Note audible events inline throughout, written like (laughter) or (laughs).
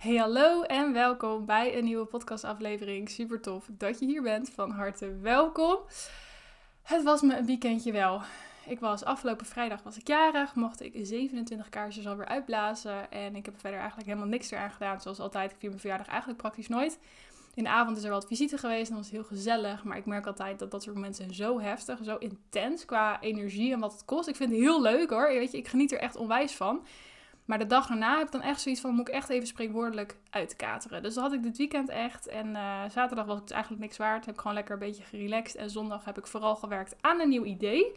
Hey hallo en welkom bij een nieuwe podcastaflevering. Super tof dat je hier bent. Van harte welkom. Het was me een weekendje wel. Ik was afgelopen vrijdag was ik jarig, mocht ik 27 kaarsjes alweer uitblazen en ik heb verder eigenlijk helemaal niks eraan gedaan. Zoals altijd, ik vier mijn verjaardag eigenlijk praktisch nooit. In de avond is er wat visite geweest en dat was heel gezellig. Maar ik merk altijd dat dat soort momenten zo heftig, zo intens qua energie en wat het kost. Ik vind het heel leuk hoor. Weet je, ik geniet er echt onwijs van. Maar de dag erna heb ik dan echt zoiets van, moet ik echt even spreekwoordelijk uitkateren. Dus dat had ik dit weekend echt. En uh, zaterdag was het eigenlijk niks waard. Heb ik gewoon lekker een beetje gerelaxed. En zondag heb ik vooral gewerkt aan een nieuw idee.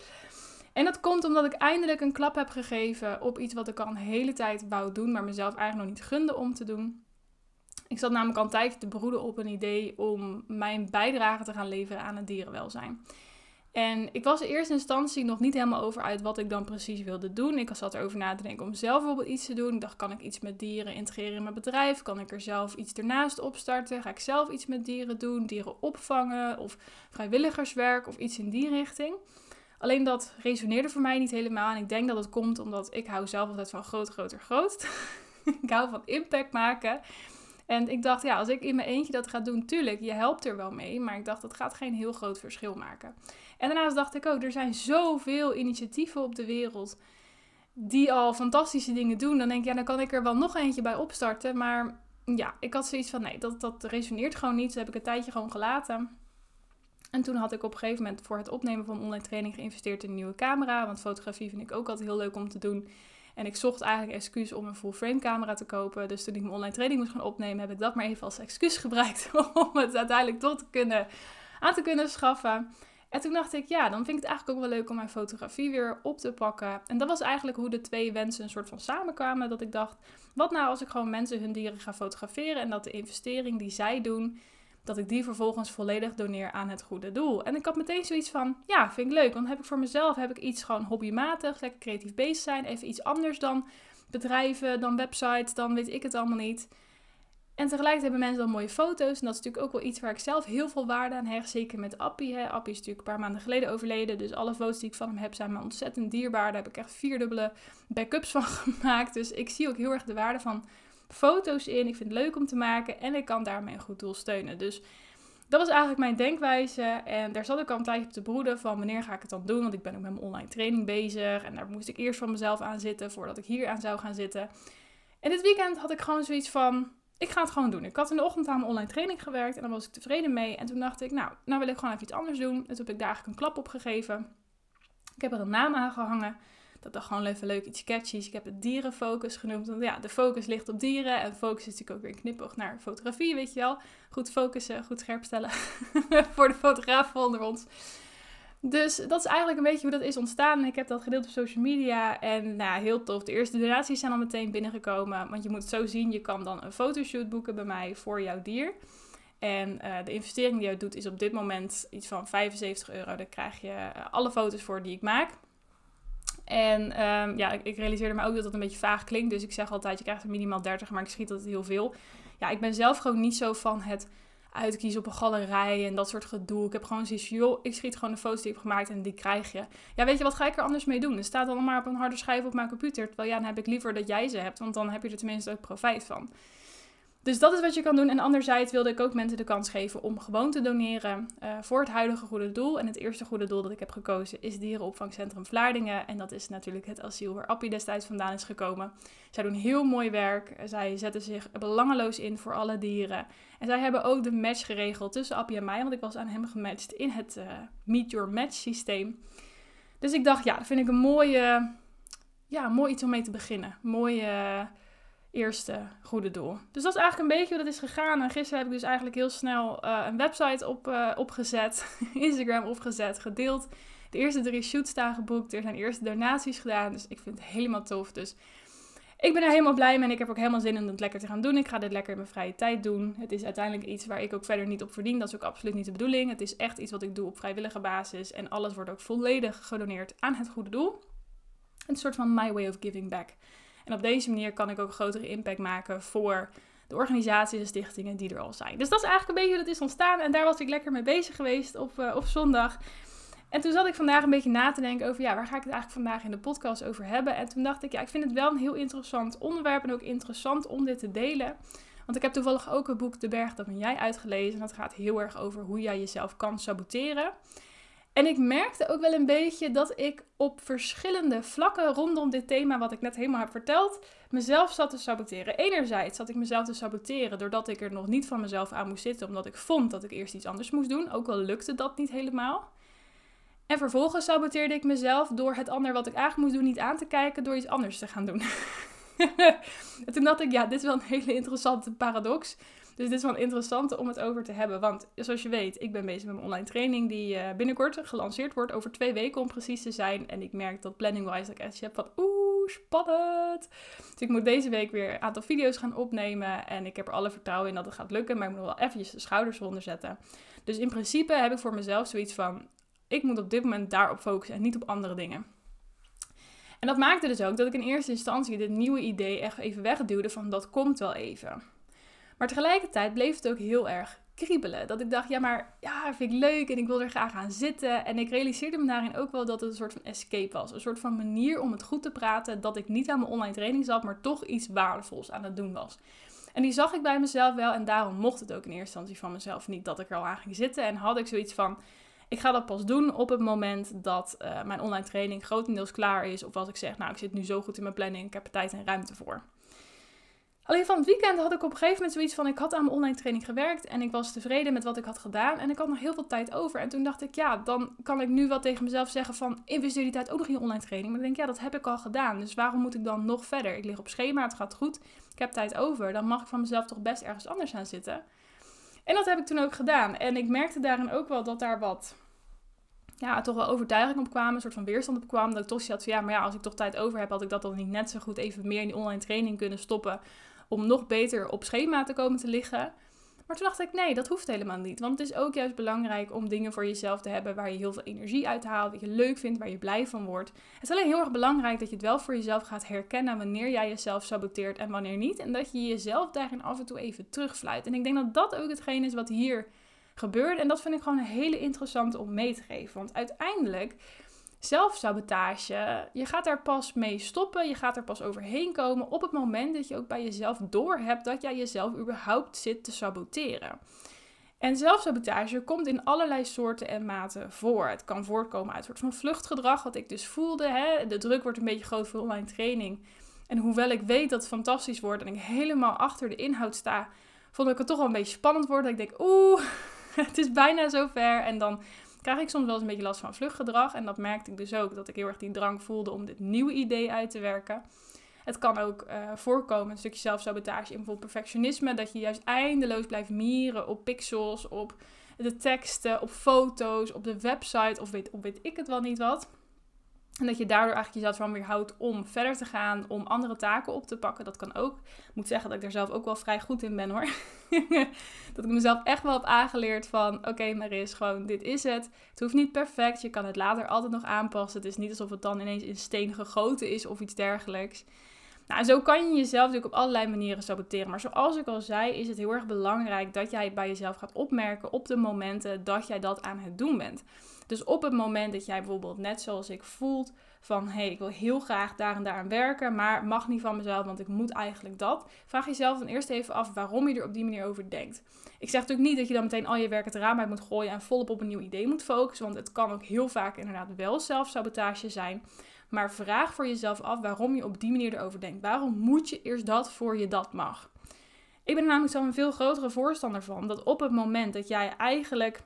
En dat komt omdat ik eindelijk een klap heb gegeven op iets wat ik al een hele tijd wou doen, maar mezelf eigenlijk nog niet gunde om te doen. Ik zat namelijk al een tijdje te broeden op een idee om mijn bijdrage te gaan leveren aan het dierenwelzijn. En ik was in eerste instantie nog niet helemaal over uit wat ik dan precies wilde doen. Ik zat erover na te denken om zelf bijvoorbeeld iets te doen. Ik dacht, kan ik iets met dieren integreren in mijn bedrijf? Kan ik er zelf iets ernaast opstarten? Ga ik zelf iets met dieren doen? Dieren opvangen? Of vrijwilligerswerk? Of iets in die richting? Alleen dat resoneerde voor mij niet helemaal. En ik denk dat het komt omdat ik hou zelf altijd van groot, groter, groot. (laughs) ik hou van impact maken. En ik dacht, ja, als ik in mijn eentje dat ga doen, tuurlijk, je helpt er wel mee. Maar ik dacht, dat gaat geen heel groot verschil maken. En daarnaast dacht ik ook, er zijn zoveel initiatieven op de wereld die al fantastische dingen doen. Dan denk ik, ja, dan kan ik er wel nog eentje bij opstarten. Maar ja, ik had zoiets van, nee, dat, dat resoneert gewoon niet. Dus heb ik een tijdje gewoon gelaten. En toen had ik op een gegeven moment voor het opnemen van online training geïnvesteerd in een nieuwe camera. Want fotografie vind ik ook altijd heel leuk om te doen. En ik zocht eigenlijk excuus om een full frame camera te kopen. Dus toen ik mijn online training moest gaan opnemen, heb ik dat maar even als excuus (laughs) gebruikt om het uiteindelijk tot te kunnen, aan te kunnen schaffen. En toen dacht ik, ja, dan vind ik het eigenlijk ook wel leuk om mijn fotografie weer op te pakken. En dat was eigenlijk hoe de twee wensen een soort van samenkwamen. Dat ik dacht, wat nou als ik gewoon mensen hun dieren ga fotograferen en dat de investering die zij doen, dat ik die vervolgens volledig doneer aan het goede doel. En ik had meteen zoiets van, ja, vind ik leuk. Want heb ik voor mezelf heb ik iets gewoon hobbymatig, lekker creatief bezig zijn. Even iets anders dan bedrijven, dan websites, dan weet ik het allemaal niet. En tegelijkertijd hebben mensen dan mooie foto's. En dat is natuurlijk ook wel iets waar ik zelf heel veel waarde aan hecht. Zeker met Appie. Hè. Appie is natuurlijk een paar maanden geleden overleden. Dus alle foto's die ik van hem heb zijn me ontzettend dierbaar. Daar heb ik echt vierdubbele backups van (laughs) gemaakt. Dus ik zie ook heel erg de waarde van foto's in. Ik vind het leuk om te maken en ik kan daarmee een goed doel steunen. Dus dat was eigenlijk mijn denkwijze. En daar zat ik al een tijdje op te broeden van wanneer ga ik het dan doen. Want ik ben ook met mijn online training bezig. En daar moest ik eerst van mezelf aan zitten voordat ik hier aan zou gaan zitten. En dit weekend had ik gewoon zoiets van, ik ga het gewoon doen. Ik had in de ochtend aan mijn online training gewerkt en daar was ik tevreden mee. En toen dacht ik, nou, nou wil ik gewoon even iets anders doen. En toen heb ik daar eigenlijk een klap op gegeven. Ik heb er een naam aan gehangen. Dat dacht gewoon even leuk iets catchies. Ik heb het dierenfocus genoemd. Want ja, de focus ligt op dieren. En focus is natuurlijk ook weer een knipoog naar fotografie, weet je wel. Goed focussen, goed scherp stellen. (laughs) Voor de fotografen onder ons. Dus dat is eigenlijk een beetje hoe dat is ontstaan. Ik heb dat gedeeld op social media. En nou, heel tof. De eerste donaties zijn al meteen binnengekomen. Want je moet het zo zien. Je kan dan een fotoshoot boeken bij mij voor jouw dier. En uh, de investering die je doet is op dit moment iets van 75 euro. Daar krijg je uh, alle foto's voor die ik maak. En um, ja, ik, ik, realiseerde me ook dat dat een beetje vaag klinkt. Dus ik zeg altijd, je krijgt er minimaal 30, maar ik schiet altijd heel veel. Ja, ik ben zelf gewoon niet zo van het uitkiezen op een galerij en dat soort gedoe. Ik heb gewoon zoiets joh, ik schiet gewoon de foto's die ik heb gemaakt en die krijg je. Ja, weet je, wat ga ik er anders mee doen? Er staat dan maar op een harde schijf op mijn computer. Terwijl ja, dan heb ik liever dat jij ze hebt, want dan heb je er tenminste ook profijt van. Dus dat is wat je kan doen. En anderzijds wilde ik ook mensen de kans geven om gewoon te doneren uh, voor het huidige goede doel. En het eerste goede doel dat ik heb gekozen is Dierenopvangcentrum Vlaardingen. En dat is natuurlijk het asiel waar Appie destijds vandaan is gekomen. Zij doen heel mooi werk. Zij zetten zich belangeloos in voor alle dieren. En zij hebben ook de match geregeld tussen Appie en mij. Want ik was aan hem gematcht in het uh, Meet Your Match systeem. Dus ik dacht, ja, dat vind ik een mooie, ja, mooi iets om mee te beginnen. Mooie eerste goede doel. Dus dat is eigenlijk een beetje hoe dat is gegaan. En gisteren heb ik dus eigenlijk heel snel uh, een website op, uh, opgezet, (laughs) Instagram opgezet, gedeeld. De eerste drie shoots staan geboekt. Er zijn eerste donaties gedaan. Dus ik vind het helemaal tof. Dus ik ben er helemaal blij mee en ik heb ook helemaal zin in het lekker te gaan doen. Ik ga dit lekker in mijn vrije tijd doen. Het is uiteindelijk iets waar ik ook verder niet op verdien. Dat is ook absoluut niet de bedoeling. Het is echt iets wat ik doe op vrijwillige basis. En alles wordt ook volledig gedoneerd aan het goede doel. Een soort van my way of giving back. En op deze manier kan ik ook een grotere impact maken voor de organisaties en stichtingen die er al zijn. Dus dat is eigenlijk een beetje hoe dat is ontstaan. En daar was ik lekker mee bezig geweest op, uh, op zondag. En toen zat ik vandaag een beetje na te denken over, ja, waar ga ik het eigenlijk vandaag in de podcast over hebben? En toen dacht ik, ja, ik vind het wel een heel interessant onderwerp en ook interessant om dit te delen. Want ik heb toevallig ook het boek De Berg dat ben jij uitgelezen. En dat gaat heel erg over hoe jij jezelf kan saboteren. En ik merkte ook wel een beetje dat ik op verschillende vlakken rondom dit thema, wat ik net helemaal heb verteld, mezelf zat te saboteren. Enerzijds zat ik mezelf te saboteren doordat ik er nog niet van mezelf aan moest zitten, omdat ik vond dat ik eerst iets anders moest doen. Ook al lukte dat niet helemaal. En vervolgens saboteerde ik mezelf door het ander wat ik eigenlijk moest doen niet aan te kijken, door iets anders te gaan doen. (laughs) en (laughs) toen dacht ik, ja, dit is wel een hele interessante paradox. Dus dit is wel interessant om het over te hebben. Want zoals je weet, ik ben bezig met mijn online training die uh, binnenkort gelanceerd wordt. Over twee weken om precies te zijn. En ik merk dat planning-wise dat ik echt heb van oeh, spannend. Dus ik moet deze week weer een aantal video's gaan opnemen. En ik heb er alle vertrouwen in dat het gaat lukken. Maar ik moet wel eventjes de schouders eronder zetten. Dus in principe heb ik voor mezelf zoiets van... Ik moet op dit moment daarop focussen en niet op andere dingen. En dat maakte dus ook dat ik in eerste instantie dit nieuwe idee echt even wegduwde van dat komt wel even. Maar tegelijkertijd bleef het ook heel erg kriebelen. Dat ik dacht, ja, maar ja, vind ik leuk en ik wil er graag aan zitten. En ik realiseerde me daarin ook wel dat het een soort van escape was. Een soort van manier om het goed te praten. Dat ik niet aan mijn online training zat, maar toch iets waardevols aan het doen was. En die zag ik bij mezelf wel. En daarom mocht het ook in eerste instantie van mezelf niet dat ik er al aan ging zitten. En had ik zoiets van, ik ga dat pas doen op het moment dat uh, mijn online training grotendeels klaar is. Of als ik zeg, nou, ik zit nu zo goed in mijn planning, ik heb er tijd en ruimte voor. Alleen van het weekend had ik op een gegeven moment zoiets van: ik had aan mijn online training gewerkt en ik was tevreden met wat ik had gedaan en ik had nog heel veel tijd over. En toen dacht ik, ja, dan kan ik nu wel tegen mezelf zeggen: van investeer die tijd ook nog in online training. Maar dan denk ik, ja, dat heb ik al gedaan. Dus waarom moet ik dan nog verder? Ik lig op schema, het gaat goed, ik heb tijd over. Dan mag ik van mezelf toch best ergens anders aan zitten. En dat heb ik toen ook gedaan. En ik merkte daarin ook wel dat daar wat ja, toch wel overtuiging op kwamen, een soort van weerstand op kwam. Dat ik toch had van ja, maar ja, als ik toch tijd over heb, had ik dat dan niet net zo goed even meer in die online training kunnen stoppen om nog beter op schema te komen te liggen. Maar toen dacht ik, nee, dat hoeft helemaal niet. Want het is ook juist belangrijk om dingen voor jezelf te hebben waar je heel veel energie uit haalt, wat je leuk vindt, waar je blij van wordt. Het is alleen heel erg belangrijk dat je het wel voor jezelf gaat herkennen wanneer jij jezelf saboteert en wanneer niet. En dat je jezelf daarin af en toe even terugfluit. En ik denk dat dat ook hetgeen is wat hier gebeurt. En dat vind ik gewoon een hele interessante om mee te geven. Want uiteindelijk zelfsabotage, je gaat daar pas mee stoppen, je gaat er pas overheen komen op het moment dat je ook bij jezelf doorhebt dat jij jezelf überhaupt zit te saboteren. En zelfsabotage komt in allerlei soorten en maten voor. Het kan voortkomen uit een soort van vluchtgedrag, wat ik dus voelde. Hè? De druk wordt een beetje groot voor online training. En hoewel ik weet dat het fantastisch wordt en ik helemaal achter de inhoud sta, vond ik het toch wel een beetje spannend worden. Dat ik denk, oeh, (laughs) het is bijna zover. En dan krijg ik soms wel eens een beetje last van vluchtgedrag. En dat merkte ik dus ook, dat ik heel erg die drang voelde om dit nieuwe idee uit te werken. Het kan ook uh, voorkomen, een stukje zelfsabotage in bijvoorbeeld perfectionisme. Dat je juist eindeloos blijft mieren op pixels, op de teksten, op foto's, op de website of weet, of weet ik het wel niet wat. En dat je daardoor eigenlijk jezelf weer houdt om verder te gaan, om andere taken op te pakken. Dat kan ook. Ik moet zeggen dat ik daar zelf ook wel vrij goed in ben hoor. (laughs) dat ik mezelf echt wel heb aangeleerd van, oké okay, Maris, gewoon dit is het. Het hoeft niet perfect, je kan het later altijd nog aanpassen. Het is niet alsof het dan ineens in steen gegoten is of iets dergelijks. Nou, zo kan je jezelf natuurlijk op allerlei manieren saboteren. Maar zoals ik al zei, is het heel erg belangrijk dat jij bij jezelf gaat opmerken op de momenten dat jij dat aan het doen bent. Dus op het moment dat jij bijvoorbeeld net zoals ik voelt van hé, hey, ik wil heel graag daar en daar aan werken, maar mag niet van mezelf, want ik moet eigenlijk dat. Vraag jezelf dan eerst even af waarom je er op die manier over denkt. Ik zeg natuurlijk niet dat je dan meteen al je werk het raam uit moet gooien en volop op een nieuw idee moet focussen, want het kan ook heel vaak inderdaad wel zelfsabotage zijn. Maar vraag voor jezelf af waarom je op die manier erover denkt. Waarom moet je eerst dat voor je dat mag? Ik ben namelijk zo een veel grotere voorstander van dat op het moment dat jij eigenlijk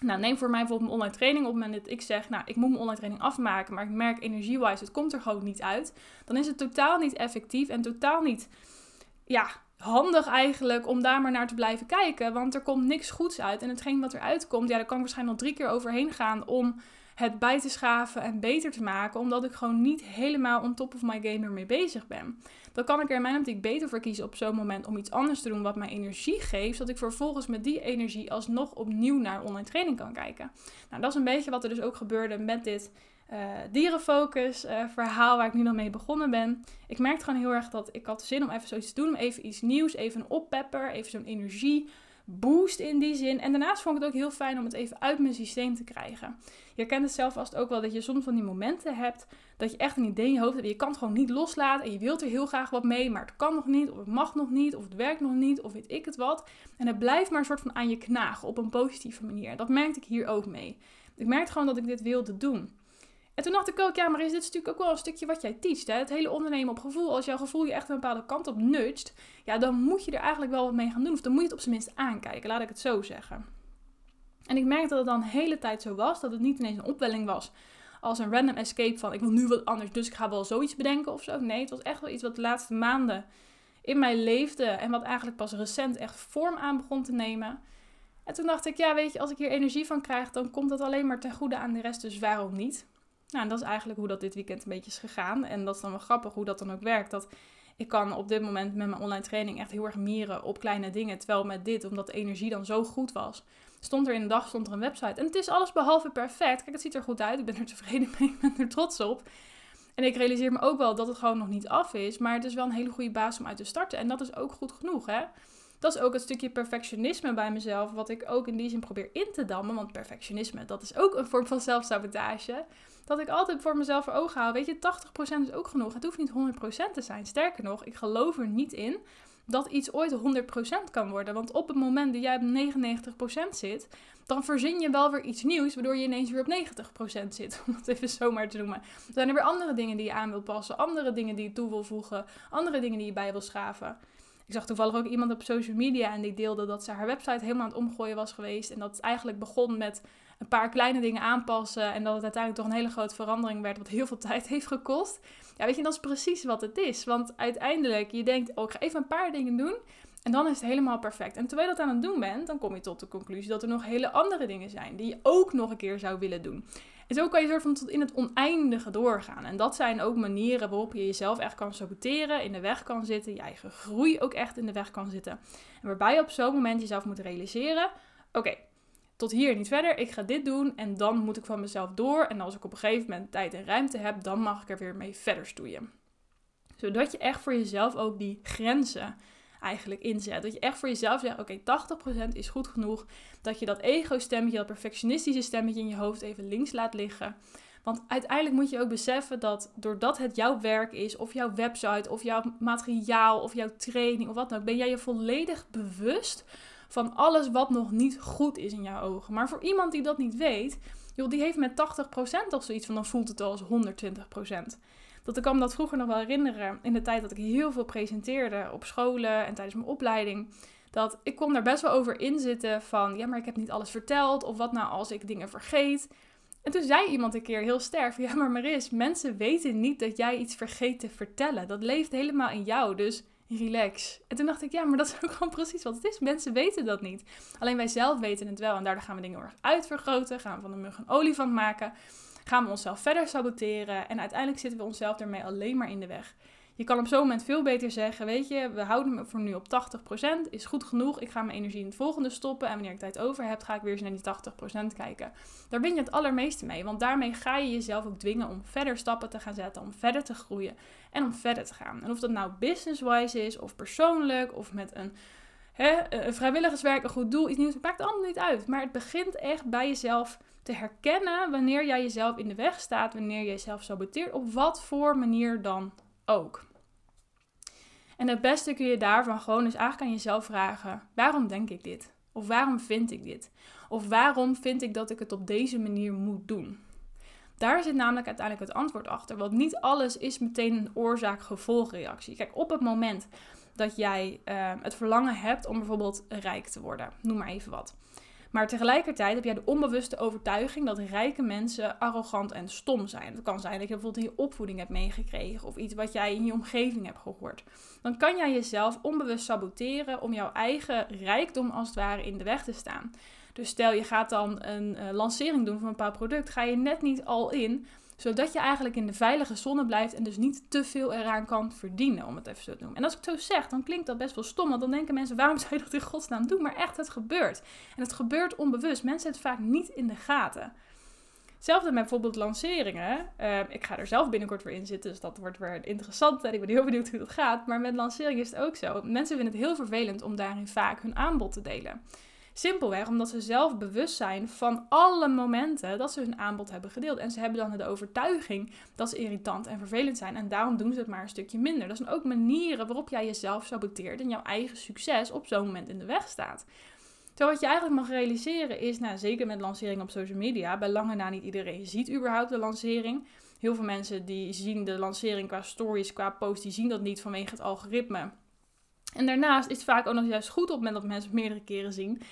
nou, neem voor mij bijvoorbeeld mijn online training. Op het moment dat ik zeg, nou, ik moet mijn online training afmaken, maar ik merk energie-wise, het komt er gewoon niet uit. Dan is het totaal niet effectief en totaal niet, ja, handig eigenlijk om daar maar naar te blijven kijken. Want er komt niks goeds uit. En hetgeen wat eruit komt, ja, daar kan ik waarschijnlijk nog drie keer overheen gaan om het bij te schaven en beter te maken, omdat ik gewoon niet helemaal on top of my game ermee bezig ben. Dan kan ik er in mijn optiek beter voor kiezen op zo'n moment om iets anders te doen wat mij energie geeft, zodat ik vervolgens met die energie alsnog opnieuw naar online training kan kijken. Nou, dat is een beetje wat er dus ook gebeurde met dit uh, dierenfocus uh, verhaal waar ik nu dan mee begonnen ben. Ik merkte gewoon heel erg dat ik had zin om even zoiets te doen, even iets nieuws, even een oppepper, even zo'n energie boost in die zin. En daarnaast vond ik het ook heel fijn om het even uit mijn systeem te krijgen. Je kent het zelf vast ook wel dat je soms van die momenten hebt dat je echt een idee in je hoofd hebt. Je kan het gewoon niet loslaten en je wilt er heel graag wat mee, maar het kan nog niet, of het mag nog niet, of het werkt nog niet, of weet ik het wat. En het blijft maar een soort van aan je knagen op een positieve manier. Dat merkte ik hier ook mee. Ik merkte gewoon dat ik dit wilde doen. En toen dacht ik ook, ja, maar is dit natuurlijk ook wel een stukje wat jij teacht, hè? Het hele ondernemen op gevoel. Als jouw gevoel je echt een bepaalde kant op nudgt, ja, dan moet je er eigenlijk wel wat mee gaan doen. Of dan moet je het op zijn minst aankijken, laat ik het zo zeggen. En ik merkte dat het dan de hele tijd zo was, dat het niet ineens een opwelling was als een random escape van ik wil nu wat anders, dus ik ga wel zoiets bedenken of zo. Nee, het was echt wel iets wat de laatste maanden in mij leefde en wat eigenlijk pas recent echt vorm aan begon te nemen. En toen dacht ik, ja, weet je, als ik hier energie van krijg, dan komt dat alleen maar ten goede aan de rest, dus waarom niet? Nou, en dat is eigenlijk hoe dat dit weekend een beetje is gegaan. En dat is dan wel grappig hoe dat dan ook werkt. Dat ik kan op dit moment met mijn online training echt heel erg mieren op kleine dingen. Terwijl met dit, omdat de energie dan zo goed was, stond er in de dag stond er een website. En het is alles behalve perfect. Kijk, het ziet er goed uit. Ik ben er tevreden (laughs) mee. Ik ben er trots op. En ik realiseer me ook wel dat het gewoon nog niet af is. Maar het is wel een hele goede basis om uit te starten. En dat is ook goed genoeg, hè? Dat is ook het stukje perfectionisme bij mezelf, wat ik ook in die zin probeer in te dammen. Want perfectionisme, dat is ook een vorm van zelfsabotage dat ik altijd voor mezelf voor ogen hou. Weet je, 80% is ook genoeg. Het hoeft niet 100% te zijn. Sterker nog, ik geloof er niet in dat iets ooit 100% kan worden. Want op het moment dat jij op 99% zit, dan verzin je wel weer iets nieuws, waardoor je ineens weer op 90% zit. (laughs) Om het even zomaar te noemen. Er zijn er weer andere dingen die je aan wilt passen, andere dingen die je toe wil voegen, andere dingen die je bij wil schaven. Ik zag toevallig ook iemand op social media en die deelde dat ze haar website helemaal aan het omgooien was geweest. En dat het eigenlijk begon met een paar kleine dingen aanpassen. En dat het uiteindelijk toch een hele grote verandering werd, wat heel veel (laughs) tijd heeft gekost. Ja, weet je, dat is precies wat het is. Want uiteindelijk, je denkt, oh, ik ga even een paar dingen doen. En dan is het helemaal perfect. En terwijl je dat aan het doen bent, dan kom je tot de conclusie dat er nog hele andere dingen zijn die je ook nog een keer zou willen doen. En zo kan je soort van tot in het oneindige doorgaan. En dat zijn ook manieren waarop je jezelf echt kan saboteren, in de weg kan zitten, je eigen groei ook echt in de weg kan zitten. En waarbij je op zo'n moment jezelf moet realiseren: oké, tot hier niet verder. Ik ga dit doen en dan moet ik van mezelf door. En als ik op een gegeven moment tijd en ruimte heb, dan mag ik er weer mee verder stoeien. Zodat je echt voor jezelf ook die grenzen eigenlijk inzet. Dat je echt voor jezelf zegt, oké, 80% is goed genoeg. Dat je dat ego-stemmetje, dat perfectionistische stemmetje in je hoofd even links laat liggen. Want uiteindelijk moet je ook beseffen dat doordat het jouw werk is, of jouw website, of jouw materiaal, of jouw training, of wat dan ook, ben jij je volledig bewust van alles wat nog niet goed is in jouw ogen. Maar voor iemand die dat niet weet, joh, die heeft met 80% of zoiets van dan voelt het al als 120%. Dat ik kan me dat vroeger nog wel herinneren in de tijd dat ik heel veel presenteerde op scholen en tijdens mijn opleiding. Dat ik kon daar best wel over inzitten van ja, maar ik heb niet alles verteld. Of wat nou als ik dingen vergeet. En toen zei iemand een keer heel sterk: Ja, maar Maris, mensen weten niet dat jij iets vergeet te vertellen. Dat leeft helemaal in jou. Dus relax. En toen dacht ik, ja, maar dat is ook gewoon precies wat het is. Mensen weten dat niet. Alleen wij zelf weten het wel. En daardoor gaan we dingen erg uitvergroten. Gaan we van de mug een olifant maken. Gaan we onszelf verder saboteren. En uiteindelijk zitten we onszelf ermee alleen maar in de weg. Je kan op zo'n moment veel beter zeggen, weet je, we houden me voor nu op 80%, is goed genoeg. Ik ga mijn energie in het volgende stoppen en wanneer ik tijd over heb, ga ik weer eens naar die 80% kijken. Daar win je het allermeeste mee, want daarmee ga je jezelf ook dwingen om verder stappen te gaan zetten, om verder te groeien en om verder te gaan. En of dat nou business-wise is, of persoonlijk, of met een, hè, een vrijwilligerswerk, een goed doel, iets nieuws, maakt allemaal niet uit. Maar het begint echt bij jezelf te herkennen wanneer jij jezelf in de weg staat, wanneer je jezelf saboteert, op wat voor manier dan ook. En het beste kun je daarvan gewoon eens eigenlijk aan jezelf vragen: waarom denk ik dit? Of waarom vind ik dit? Of waarom vind ik dat ik het op deze manier moet doen? Daar zit namelijk uiteindelijk het antwoord achter. Want niet alles is meteen een oorzaak-gevolgreactie. Kijk, op het moment dat jij uh, het verlangen hebt om bijvoorbeeld rijk te worden, noem maar even wat. Maar tegelijkertijd heb jij de onbewuste overtuiging dat rijke mensen arrogant en stom zijn. Het kan zijn dat je bijvoorbeeld in je opvoeding hebt meegekregen of iets wat jij in je omgeving hebt gehoord. Dan kan jij jezelf onbewust saboteren om jouw eigen rijkdom als het ware in de weg te staan. Dus stel je gaat dan een uh, lancering doen van een bepaald product, ga je net niet al in zodat je eigenlijk in de veilige zone blijft en dus niet te veel eraan kan verdienen, om het even zo te noemen. En als ik het zo zeg, dan klinkt dat best wel stom, want dan denken mensen, waarom zou je dat in godsnaam doen? Maar echt, het gebeurt. En het gebeurt onbewust. Mensen hebben het vaak niet in de gaten. Hetzelfde met bijvoorbeeld lanceringen. Ehm, ik ga er zelf binnenkort weer in zitten, dus dat wordt weer interessant. En ik ben heel benieuwd hoe dat gaat. Maar met lanceringen is het ook zo. Mensen vinden het heel vervelend om daarin vaak hun aanbod te delen. Simpelweg omdat ze zelf bewust zijn van alle momenten dat ze hun aanbod hebben gedeeld. En ze hebben dan de overtuiging dat ze irritant en vervelend zijn. En daarom doen ze het maar een stukje minder. Dat zijn ook manieren waarop jij jezelf saboteert en jouw eigen succes op zo'n moment in de weg staat. Terwijl wat je eigenlijk mag realiseren is, nou, zeker met lancering op social media, bij lange na niet iedereen ziet überhaupt de lancering. Heel veel mensen die zien de lancering qua stories, qua post, die zien dat niet vanwege het algoritme. En daarnaast is het vaak ook nog juist goed op het moment dat mensen het meerdere keren zien.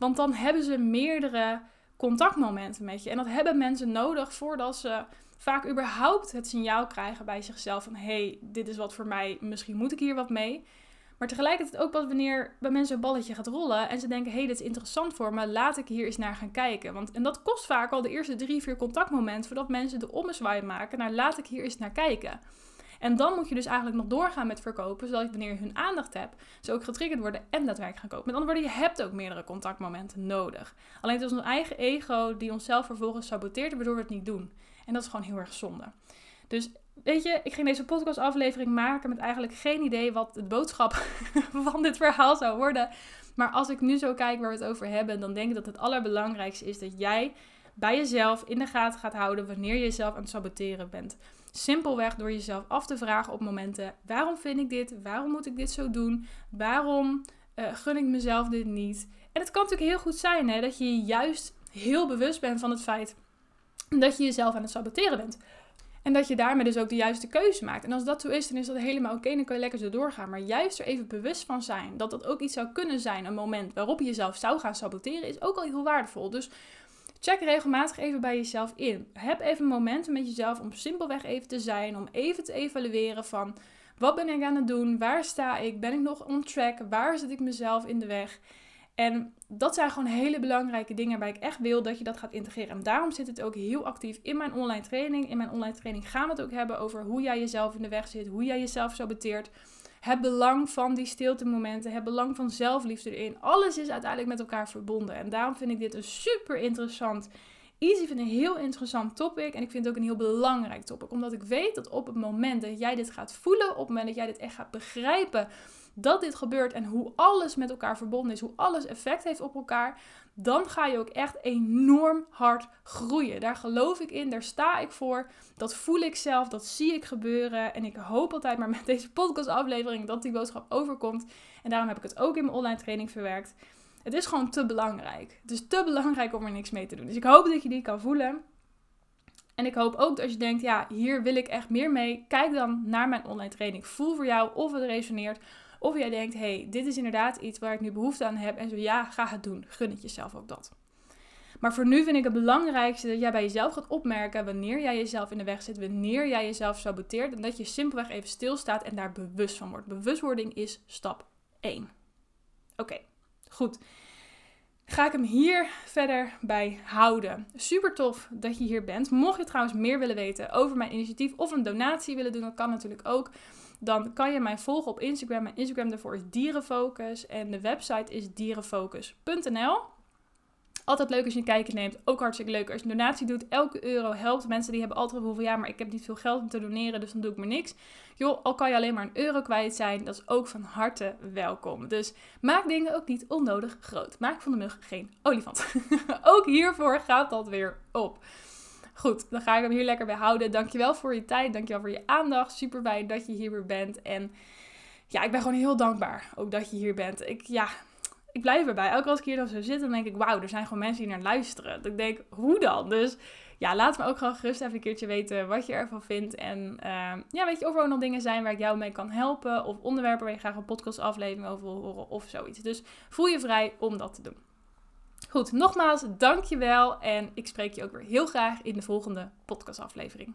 Want dan hebben ze meerdere contactmomenten met je. En dat hebben mensen nodig voordat ze vaak überhaupt het signaal krijgen bij zichzelf van hey, dit is wat voor mij, misschien moet ik hier wat mee. Maar tegelijkertijd ook pas wanneer bij mensen een balletje gaat rollen en ze denken, hé, hey, dit is interessant voor me, laat ik hier eens naar gaan kijken. Want, en dat kost vaak al de eerste drie, vier contactmomenten voordat mensen de ommezwaai maken naar laat ik hier eens naar kijken. En dan moet je dus eigenlijk nog doorgaan met verkopen, zodat wanneer je hun aandacht hebt, ze ook getriggerd worden en daadwerkelijk gaan kopen. Met andere woorden, je hebt ook meerdere contactmomenten nodig. Alleen het is ons eigen ego die onszelf vervolgens saboteert, waardoor we het niet doen. En dat is gewoon heel erg zonde. Dus weet je, ik ging deze podcastaflevering maken met eigenlijk geen idee wat de boodschap (laughs) van dit verhaal zou worden. Maar als ik nu zo kijk waar we het over hebben, dan denk ik dat het allerbelangrijkste is dat jij bij jezelf in de gaten gaat houden wanneer je jezelf aan het saboteren bent. Simpelweg door jezelf af te vragen op momenten: waarom vind ik dit? Waarom moet ik dit zo doen? Waarom uh, gun ik mezelf dit niet? En het kan natuurlijk heel goed zijn hè, dat je juist heel bewust bent van het feit dat je jezelf aan het saboteren bent. En dat je daarmee dus ook de juiste keuze maakt. En als dat zo is, dan is dat helemaal oké. dan kan je lekker zo doorgaan. Maar juist er even bewust van zijn dat dat ook iets zou kunnen zijn. Een moment waarop je jezelf zou gaan saboteren, is ook al heel waardevol. Dus check regelmatig even bij jezelf in. Heb even momenten met jezelf om simpelweg even te zijn. Om even te evalueren van wat ben ik aan het doen? Waar sta ik? Ben ik nog on track? Waar zit ik mezelf in de weg? En dat zijn gewoon hele belangrijke dingen waar ik echt wil dat je dat gaat integreren. En daarom zit het ook heel actief in mijn online training. In mijn online training gaan we het ook hebben over hoe jij jezelf in de weg zit, hoe jij jezelf saboteert. Het belang van die stilte momenten, het belang van zelfliefde erin. Alles is uiteindelijk met elkaar verbonden. En daarom vind ik dit een super interessant Easy vind een heel interessant topic en ik vind het ook een heel belangrijk topic. Omdat ik weet dat op het moment dat jij dit gaat voelen, op het moment dat jij dit echt gaat begrijpen, dat dit gebeurt en hoe alles met elkaar verbonden is, hoe alles effect heeft op elkaar, dan ga je ook echt enorm hard groeien. Daar geloof ik in, daar sta ik voor. Dat voel ik zelf, dat zie ik gebeuren. En ik hoop altijd maar met deze podcastaflevering dat die boodschap overkomt. En daarom heb ik het ook in mijn online training verwerkt. Het is gewoon te belangrijk. Het is te belangrijk om er niks mee te doen. Dus ik hoop dat je die kan voelen. En ik hoop ook dat als je denkt, ja, hier wil ik echt meer mee. Kijk dan naar mijn online training. Voel voor jou of het resoneert. Of jij denkt, hey, dit is inderdaad iets waar ik nu behoefte aan heb. En zo ja, ga het doen. Gun het jezelf ook dat. Maar voor nu vind ik het belangrijkste dat jij bij jezelf gaat opmerken wanneer jij jezelf in de weg zit, wanneer jij jezelf saboteert. En dat je simpelweg even stilstaat en daar bewust van wordt. Bewustwording is stap 1. Oké, goed ga ik hem hier verder bij houden. Super tof dat je hier bent. Mocht je trouwens meer willen weten over mijn initiatief of een donatie willen doen, dat kan natuurlijk ook. Dan kan je mij volgen op Instagram. Mijn Instagram daarvoor is Dierenfocus en de website is dierenfocus.nl. Altijd leuk als je een kijkje neemt. Ook hartstikke leuk als je een donatie doet. Elke euro helpt. Mensen die hebben altijd van ja, maar ik heb niet veel geld om te doneren, dus dan doe ik maar niks. Joh, al kan je alleen maar een euro kwijt zijn, dat is ook van harte welkom. Dus maak dingen ook niet onnodig groot. Maak van de mug geen olifant. (laughs) ook hiervoor gaat dat weer op. Goed, dan ga ik hem hier lekker bij houden. Dankjewel voor je tijd. Dankjewel voor je aandacht. Super fijn dat je hier weer bent. En ja, ik ben gewoon heel dankbaar ook dat je hier bent. Ik, ja, ik blijf erbij. Elke keer als ik hier dan zo zit, dan denk ik, wauw, er zijn gewoon mensen die naar luisteren. Ik denk, hoe dan? Dus ja, laat me ook gewoon gerust even een keertje weten wat je ervan vindt. En uh, ja, weet je, of er ook nog dingen zijn waar ik jou mee kan helpen. Of onderwerpen waar je graag een podcastaflevering over wil horen of zoiets. Dus voel je vrij om dat te doen. Goed, nogmaals, dankjewel. En ik spreek je ook weer heel graag in de volgende podcastaflevering.